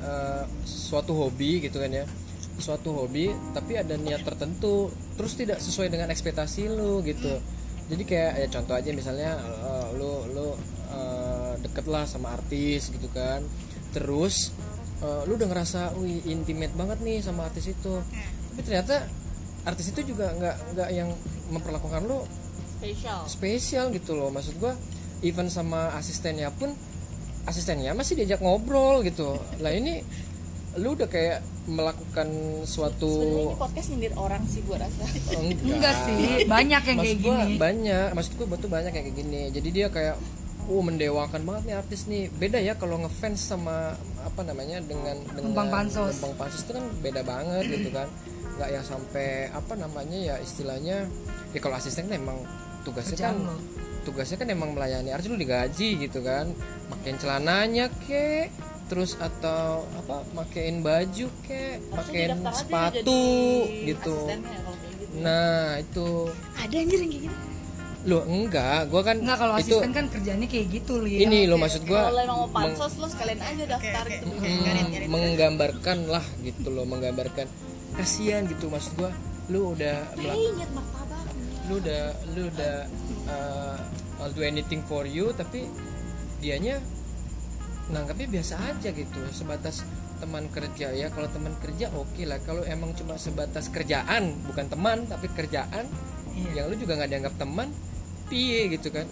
eh, suatu hobi gitu kan ya. Suatu hobi tapi ada niat tertentu terus tidak sesuai dengan ekspektasi lu gitu. Jadi kayak ya contoh aja misalnya eh, deket lah sama artis gitu kan. Terus eh, lu udah ngerasa wih intimate banget nih sama artis itu. Tapi ternyata artis itu juga nggak nggak yang memperlakukan lu spesial. spesial gitu loh. Maksud gua even sama asistennya pun asistennya masih diajak ngobrol gitu. Lah ini lu udah kayak melakukan sebenarnya suatu ini podcast nyindir orang sih gua rasa. <laughs> Enggak. Sih. Banyak yang kayak maksud gua gini. banyak. Maksud gua betul banyak yang kayak gini. Jadi dia kayak oh mendewakan banget nih artis nih. Beda ya kalau ngefans sama apa namanya dengan dengan pansos. numpang pansos itu kan beda banget gitu kan. Nggak yang sampai apa namanya ya istilahnya ya kalau asisten kan emang tugasnya kan Kerjaan lo. tugasnya kan emang melayani artis lu digaji gitu kan. Makin celananya kek terus atau apa makein baju daftar aja sepatu gitu. gitu. Nah itu. Ada anjir yang kayak gitu lo enggak. Gua kan enggak kalau itu asisten kan kerjanya kayak gitu li ini lo maksud gua kalau lo emang mau pansos lo sekalian aja daftar gitu. mm, menggambarkan lah gitu loh menggambarkan. Kasihan gitu maksud gua lu udah ingat martabaknya lu udah lu udah uh, I'll do anything for you tapi dianya nanggapnya biasa aja gitu sebatas teman kerja ya. Kalau teman kerja oke lah. Kalau emang cuma sebatas kerjaan bukan teman tapi kerjaan Iya. yang lu juga nggak dianggap teman piye gitu kan.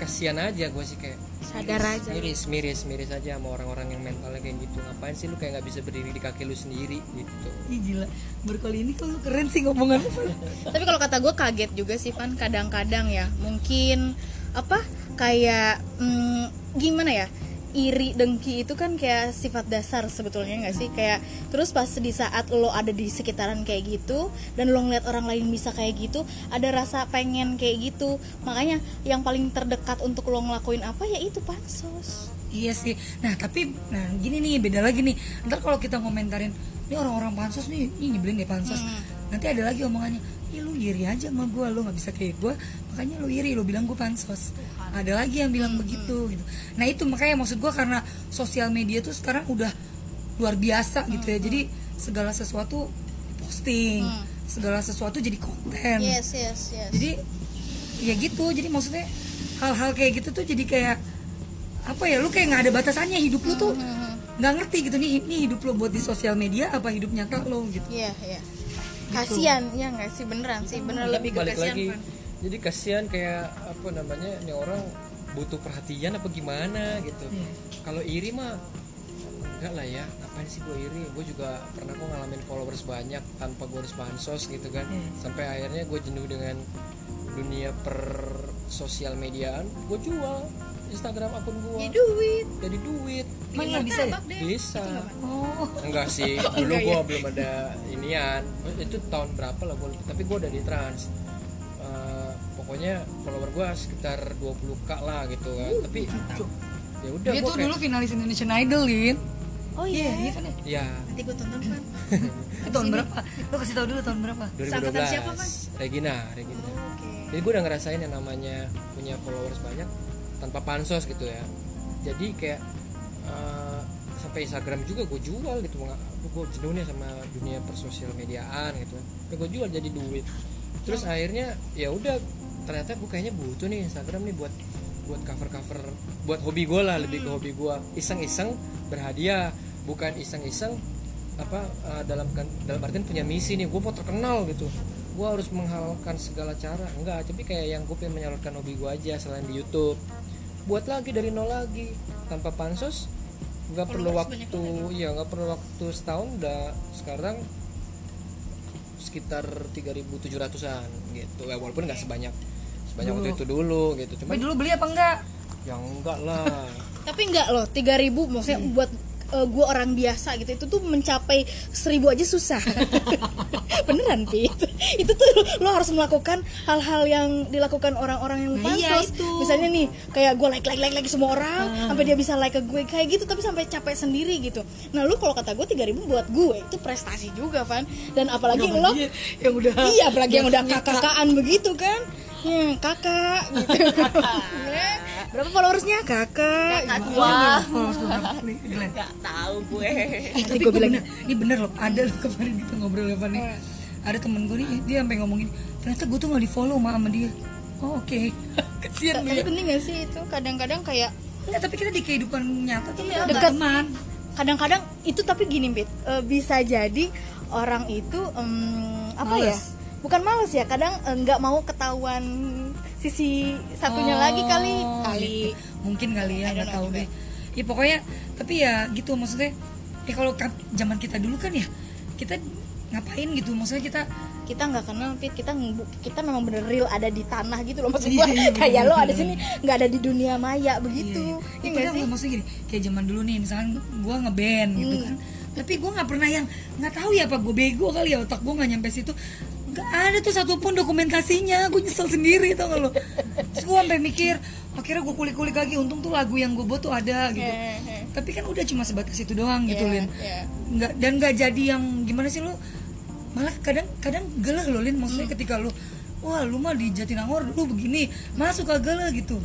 Kasihan aja gue sih kayak sadar aja miris miris miris aja sama orang-orang yang mentalnya kayak gitu. Ngapain sih lu kayak nggak bisa berdiri di kaki lu sendiri gitu. Ih, gila. Berkali ini kok lu keren sih ngomongan <laughs> tapi kalau kata gue kaget juga sih Pan kadang-kadang ya mungkin apa kayak mm, gimana ya iri dengki itu kan kayak sifat dasar sebetulnya nggak sih kayak terus pas di saat lo ada di sekitaran kayak gitu dan lo ngeliat orang lain bisa kayak gitu ada rasa pengen kayak gitu makanya yang paling terdekat untuk lo ngelakuin apa ya itu pansos Iya sih. Nah tapi, nah gini nih beda lagi nih. Ntar kalau kita ngomentarin, ini orang-orang pansos nih, ini nyebelin deh pansos. Nanti ada lagi omongannya, ih lu iri aja sama gue, lu nggak bisa kayak gue, makanya lu iri, lu bilang gue pansos. Ada lagi yang bilang begitu gitu. Nah itu makanya maksud gue karena sosial media tuh sekarang udah luar biasa gitu ya. Jadi segala sesuatu posting, segala sesuatu jadi konten. yes yes yes. Jadi ya gitu. Jadi maksudnya hal-hal kayak gitu tuh jadi kayak apa ya lu kayak nggak ada batasannya. Hidup lu tuh nggak ngerti gitu nih ini hidup lo buat di sosial media apa hidup nyata lo gitu. Iya iya. Kasian ya nggak sih? Beneran sih. Bener lebih ke balik kasihan lagi. Jadi kasihan kayak apa namanya ini orang butuh perhatian apa gimana gitu. Iya. kalau iri mah enggak lah ya. Ngapain sih gue iri? Gue juga pernah kok ngalamin followers banyak tanpa gue harus bansos gitu kan. Iya. sampai akhirnya gue jenuh dengan dunia per sosial mediaan gue jual Instagram akun gue Ya, duit. Jadi duit. Emang nggak bisa ya? Bisa. Oh. Enggak sih. <laughs> Dulu gua belum ada inian. Itu tahun berapa lah gua? Tapi gua udah di trans pokoknya follower gua sekitar 20k lah gitu kan. Tapi ya udah dia tuh kayak dulu finalis Indonesian Idol lin. Oh iya? Iya iya kan ya? Ya nanti gue tonton kan <laughs> tahun berapa? Lo kasih tau dulu tahun berapa? 2012 Seangkatan siapa, Mas? Regina Regina. Oke. Jadi gua udah ngerasain yang namanya punya followers banyak tanpa pansos gitu ya. Jadi kayak eh, sampai Instagram juga gue jual gitu. Gue jenuh nih sama dunia persosial mediaan gitu. Tapi gue jual jadi duit. Terus akhirnya ya udah ternyata gue kayaknya butuh nih Instagram nih buat buat cover cover buat hobi gue lah lebih ke hobi gue iseng iseng berhadiah bukan iseng iseng apa eh, dalam kan- dalam artian punya misi nih. Gue mau terkenal gitu. Gue harus menghalalkan segala cara. Enggak tapi kayak yang gue pengen menyalurkan hobi gue aja selain di YouTube. Buat lagi dari nol lagi. Tanpa pansos nggak perlu waktu iya nggak perlu waktu setahun udah sekarang sekitar 3.700an gitu. Ya walaupun nggak sebanyak sebanyak waktu itu dulu gitu. Cuma tapi dulu beli apa enggak? Ya enggak lah. <laughs> Tapi enggak loh 3000 maksudnya buat gue orang biasa gitu itu tuh mencapai seribu aja susah. <laughs> Beneran Pit itu tuh lo harus melakukan hal-hal yang dilakukan orang-orang yang Nah, iya, pansos. itu. Ah. misalnya nih kayak gue like like like like semua orang sampai dia bisa like ke gue kayak gitu tapi sampai capek sendiri gitu. Nah lu kalau kata gue 3000 buat gue itu prestasi juga Van. Dan apalagi lo Iya, yang udah iya apalagi yang udah kakak-kakaan begitu kan hmm, kakak gitu <laughs> Ya. berapa followersnya kakak Kakak tua. Oh, berapa nih, Glenn? Gak tahu gue. Eh, tapi <laughs> gue bener, ini bener loh ada loh kemarin kita ngobrol ya Van nih. ada temen gue nih dia sampai ngomongin ternyata gue tuh nggak di follow sama, sama dia oh oke <laughs> kasian lu tapi ya penting gak sih itu kadang-kadang kayak Enggak, tapi kita di kehidupan nyata tuh Iya, dekat. teman kadang-kadang itu tapi gini Pit Eh, bisa jadi orang itu em, apa ya Males. Bukan males ya kadang eh, nggak mau ketahuan sisi satunya lagi kali. Oh, kali. Gitu. mungkin kali ya nggak tahu deh. Ya pokoknya tapi ya gitu maksudnya ya kalau ka- zaman kita dulu kan ya kita ngapain gitu? Maksudnya kita kita nggak kenal Pit. Kita kita memang bener real ada di tanah gitu loh maksud Iya, gua. iya, kayak lo bener, ada sini nggak ada di dunia maya begitu. Iya, Iya. Iya. padahal sih? maksudnya gini kayak zaman dulu nih misalnya gue ngeband gitu Hmm. kan. Tapi gue nggak pernah yang nggak tahu ya apa gue bego kali ya otak gue nggak nyampe situ nggak ada tuh satupun dokumentasinya. Gue nyesel sendiri tau gak lo? Terus gue sampai mikir akhirnya gue kulik-kulik lagi. Untung tuh lagu yang gue buat tuh ada gitu. Hehe. tapi kan udah cuma sebatas itu doang gitu Iya, Lin. nggak dan nggak jadi yang gimana sih lo? Malah kadang kadang geleh lo Lin. Maksudnya ketika lo wah lu mah di Jatinangor lu begini masuk ke geleh gitu.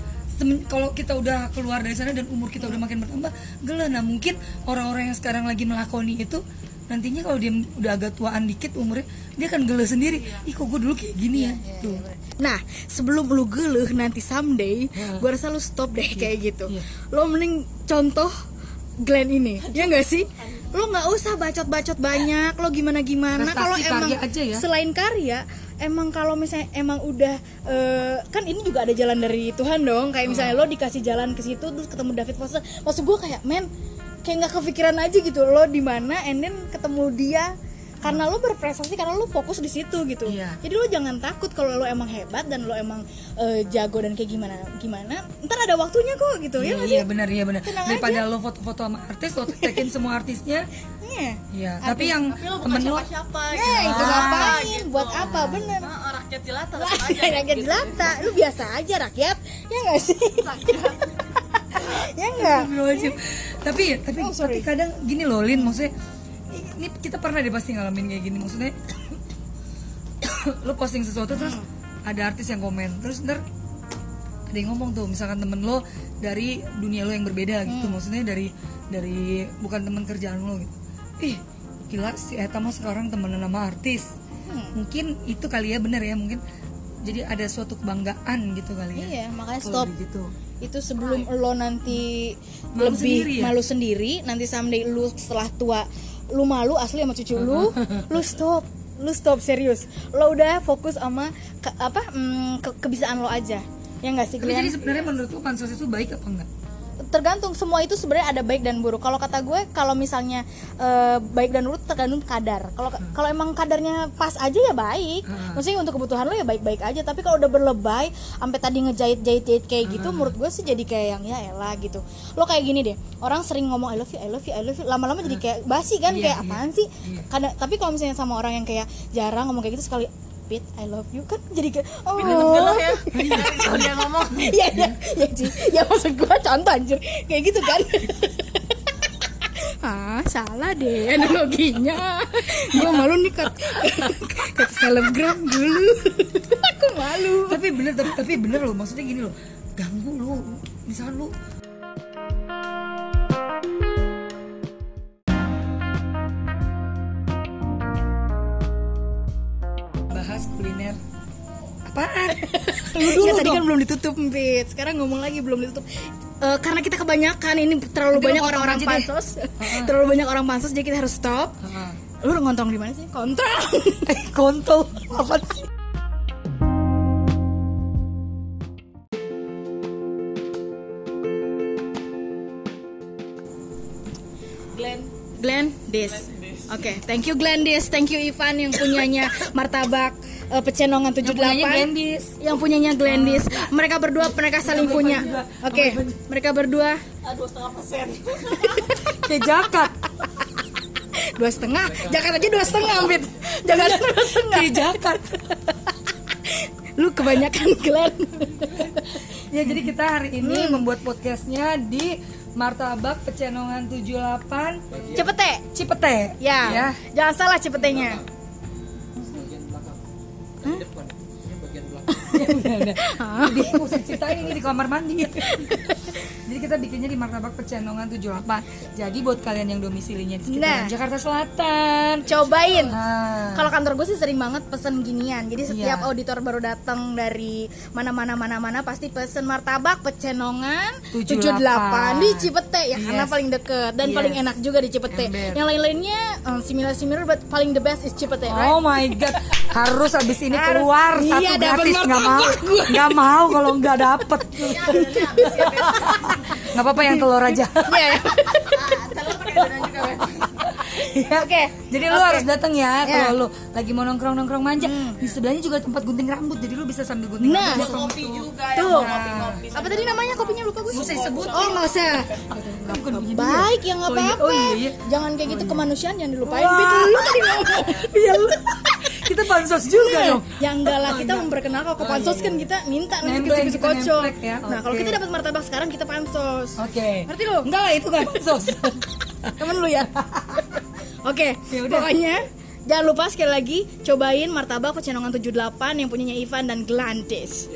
Kalau kita udah keluar dari sana dan umur kita udah makin bertambah geleh. Nah mungkin orang-orang yang sekarang lagi melakoni itu nantinya kalau dia udah agak tuaan dikit umurnya dia akan geleh sendiri ih kok gue dulu kayak gini ya gitu Nah, sebelum lu geluh nanti someday, gua rasa lu stop deh kayak gitu. Iya. Lo mending contoh Glenn ini, ya nggak sih? Lo nggak usah bacot-bacot banyak, lo gimana-gimana. Prestasi Kalau emang karya aja ya. selain karya, emang kalau misalnya emang udah eh, kan ini juga ada jalan dari Tuhan dong. Kayak misalnya lo dikasih jalan ke situ terus ketemu David Foster. Maksud gua kayak men, kayak nggak kepikiran aja gitu lo di mana, and then ketemu dia karena lo berprestasi karena lo fokus di situ gitu Iya. jadi lo jangan takut kalau lo emang hebat dan lo emang eh, jago dan kayak gimana gimana ntar ada waktunya kok gitu ya iya, nggak sih iya benar iya benar daripada lo foto-foto sama artis lo tekin semua artisnya Iya. Iya, tapi yang Tapi lo temen lo siapa-siapa Ya, gitu. itu Ah, ngapain? gitu. Buat apa? Bener. Nah, rakyat jelata tetap <laughs> aja rakyat gitu. jelata, lu biasa aja rakyat, ya nggak sih? Ya nggak? Astagfirullahaladzim. tapi tapi Oh, sorry. tapi kadang gini loh Lin maksudnya ini kita pernah deh pasti ngalamin kayak gini maksudnya <coughs> lo posting sesuatu terus ada artis yang komen terus ntar ada yang ngomong tuh misalkan temen lo dari dunia lo yang berbeda gitu maksudnya dari dari bukan teman kerjaan lo gitu ih gila si Eta mah sekarang temenan sama artis mungkin itu kali ya bener ya mungkin jadi ada suatu kebanggaan gitu kali ya Iya, makanya Kalau stop. gitu Itu sebelum lo nanti Malu lebih sendiri ya? malu sendiri, nanti someday lu setelah tua lu malu asli sama cucu lu, <laughs> lu stop, lu stop serius. Lo udah fokus sama ke- apa mm, ke- kebiasaan lo aja. Ya nggak sih Tapi jadi sebenarnya menurut lo pansos itu baik apa enggak? Tergantung. Semua itu sebenarnya ada baik dan buruk. Kalau kata gue kalau misalnya eh, baik dan buruk tergantung kadar. Kalau kalau emang kadarnya pas aja ya baik. Maksudnya untuk kebutuhan lo ya baik-baik aja. Tapi kalau udah berlebay sampai tadi ngejahit jahit jahit kayak gitu menurut gue sih jadi kayak yang ya elah gitu. Lo kayak gini deh orang sering ngomong I love you I love you I love you. Lama-lama jadi kayak basi kan Iya, kayak iya. apaan sih? Iya. kadang tapi kalau misalnya sama orang yang kayak jarang ngomong kayak gitu sekali Pit, I love you. Kan jadi kayak oh. Geleh ya. <laughs> Kalau dia ngomong. <laughs> Iya iya. Iya Ci. Ya maksud gua contoh anjir. Kayak gitu kan. <laughs> Ah salah deh analoginya. Gua malu nih kat Kat selebgram dulu. Aku malu. Tapi bener tapi, tapi bener loh. Maksudnya gini loh. Ganggu lo misalkan lo apaan? <laughs> Lu dulu ya, tadi kan belum ditutup Pit Sekarang ngomong lagi belum ditutup. Eh, Karena kita kebanyakan Ini terlalu Nanti banyak orang-orang pansos. <laughs> Terlalu banyak orang pansos Jadi kita harus stop. Lu ngontong di mana sih? Kontrol. <laughs> Eh kontol apa sih? Glenn Glenn Dis. Oke, thank you Glenn Dis, thank you Ivan yang punyanya martabak eh, Pecenongan 78 punyanya Glendis. yang punyanya Glendis. Mereka berdua mereka saling punya. Oke, mereka berdua aduh setengah persen <laughs> Kayak jakat. dua setengah. Jakarta aja dua setengah, Fit. Jakarta dua setengah. Kayak jakat. <laughs> Lu kebanyakan Glenn. ya jadi kita hari ini membuat podcastnya di Martabak Pecenongan 78 Cepete. Cipete. Ya. ya. Jangan salah cepetenya. Udah, udah. Jadi usah ceritain ini di kamar mandi. Jadi kita bikinnya di Martabak Pecenongan 78. Jadi buat kalian yang domisilinya di sekitaran Nah. Jakarta Selatan. Cobain. Nah, Kalau kantor gue sih sering banget pesen ginian. Jadi setiap Iya. auditor baru datang dari mana-mana mana-mana pasti pesen martabak pecenongan 78. 78 di Cipete ya karena Yes. paling deket dan Yes. paling enak juga di Cipete. Ember. Yang lain-lainnya um, similar-similar but paling the best is Cipete, right? Oh my god, harus abis ini keluar Iya, satu dapet gratis nggak mau, gua. nggak mau kalau nggak dapet. Nggak apa-apa yang telur aja. Iya. ya. Ya. Oke. Jadi lu harus datang ya Ya. kalau lu lagi mau nongkrong nongkrong manja. Di sebelahnya juga tempat gunting rambut, jadi lu bisa sambil gunting Nah. rambut. kopi juga ya Tuh. kopi-kopi Apa tadi namanya kopinya lupa gue? Usah disebut. Oh, nggak usah. Bukan punya dia. Baik ya nggak Oh iya, apa-apa. oh iya, iya. Jangan kayak gitu kemanusiaan jangan dilupain. Wah. Bit, lu tadi ngomong. Iya lu. Kita pansos juga Iya. dong. Ya enggak lah kita memperkenalkan ke pansos kan kita minta nanti ke situ kita kocok. ya, Nah, kalau kita dapat martabak sekarang kita pansos. Oke. Ngerti lu? Enggak lah itu kan pansos. <laughs> Temen lu ya. <laughs> Oke, Ya udah. pokoknya jangan lupa sekali lagi cobain martabak pecenongan 78 yang punyanya Ivan dan Glantis.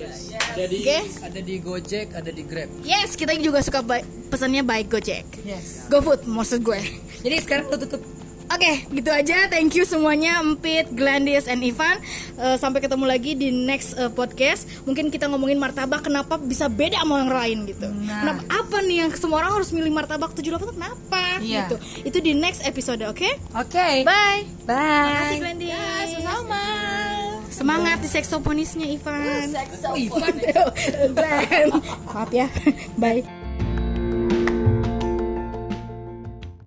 ada di Oke. ada di Gojek ada di Grab Yes, kita juga suka pesannya baik Gojek. Yes. GoFood maksud gue. Jadi sekarang lu tutup. Oke, gitu aja. Thank you semuanya, Empit, Glandis, and Ivan. Eh, sampai ketemu lagi di next eh, podcast. Mungkin kita ngomongin martabak kenapa bisa beda sama yang lain gitu. Nah. Kenapa apa nih yang semua orang harus milih martabak 78 tuh kenapa Iya. gitu. Itu di next episode, oke? Oke. Bye. Bye. Makasih Glandis. sama Semangat di seksoponisnya Ivan. Oh, Ivan. Glenn. Maaf ya. <laughs> Bye.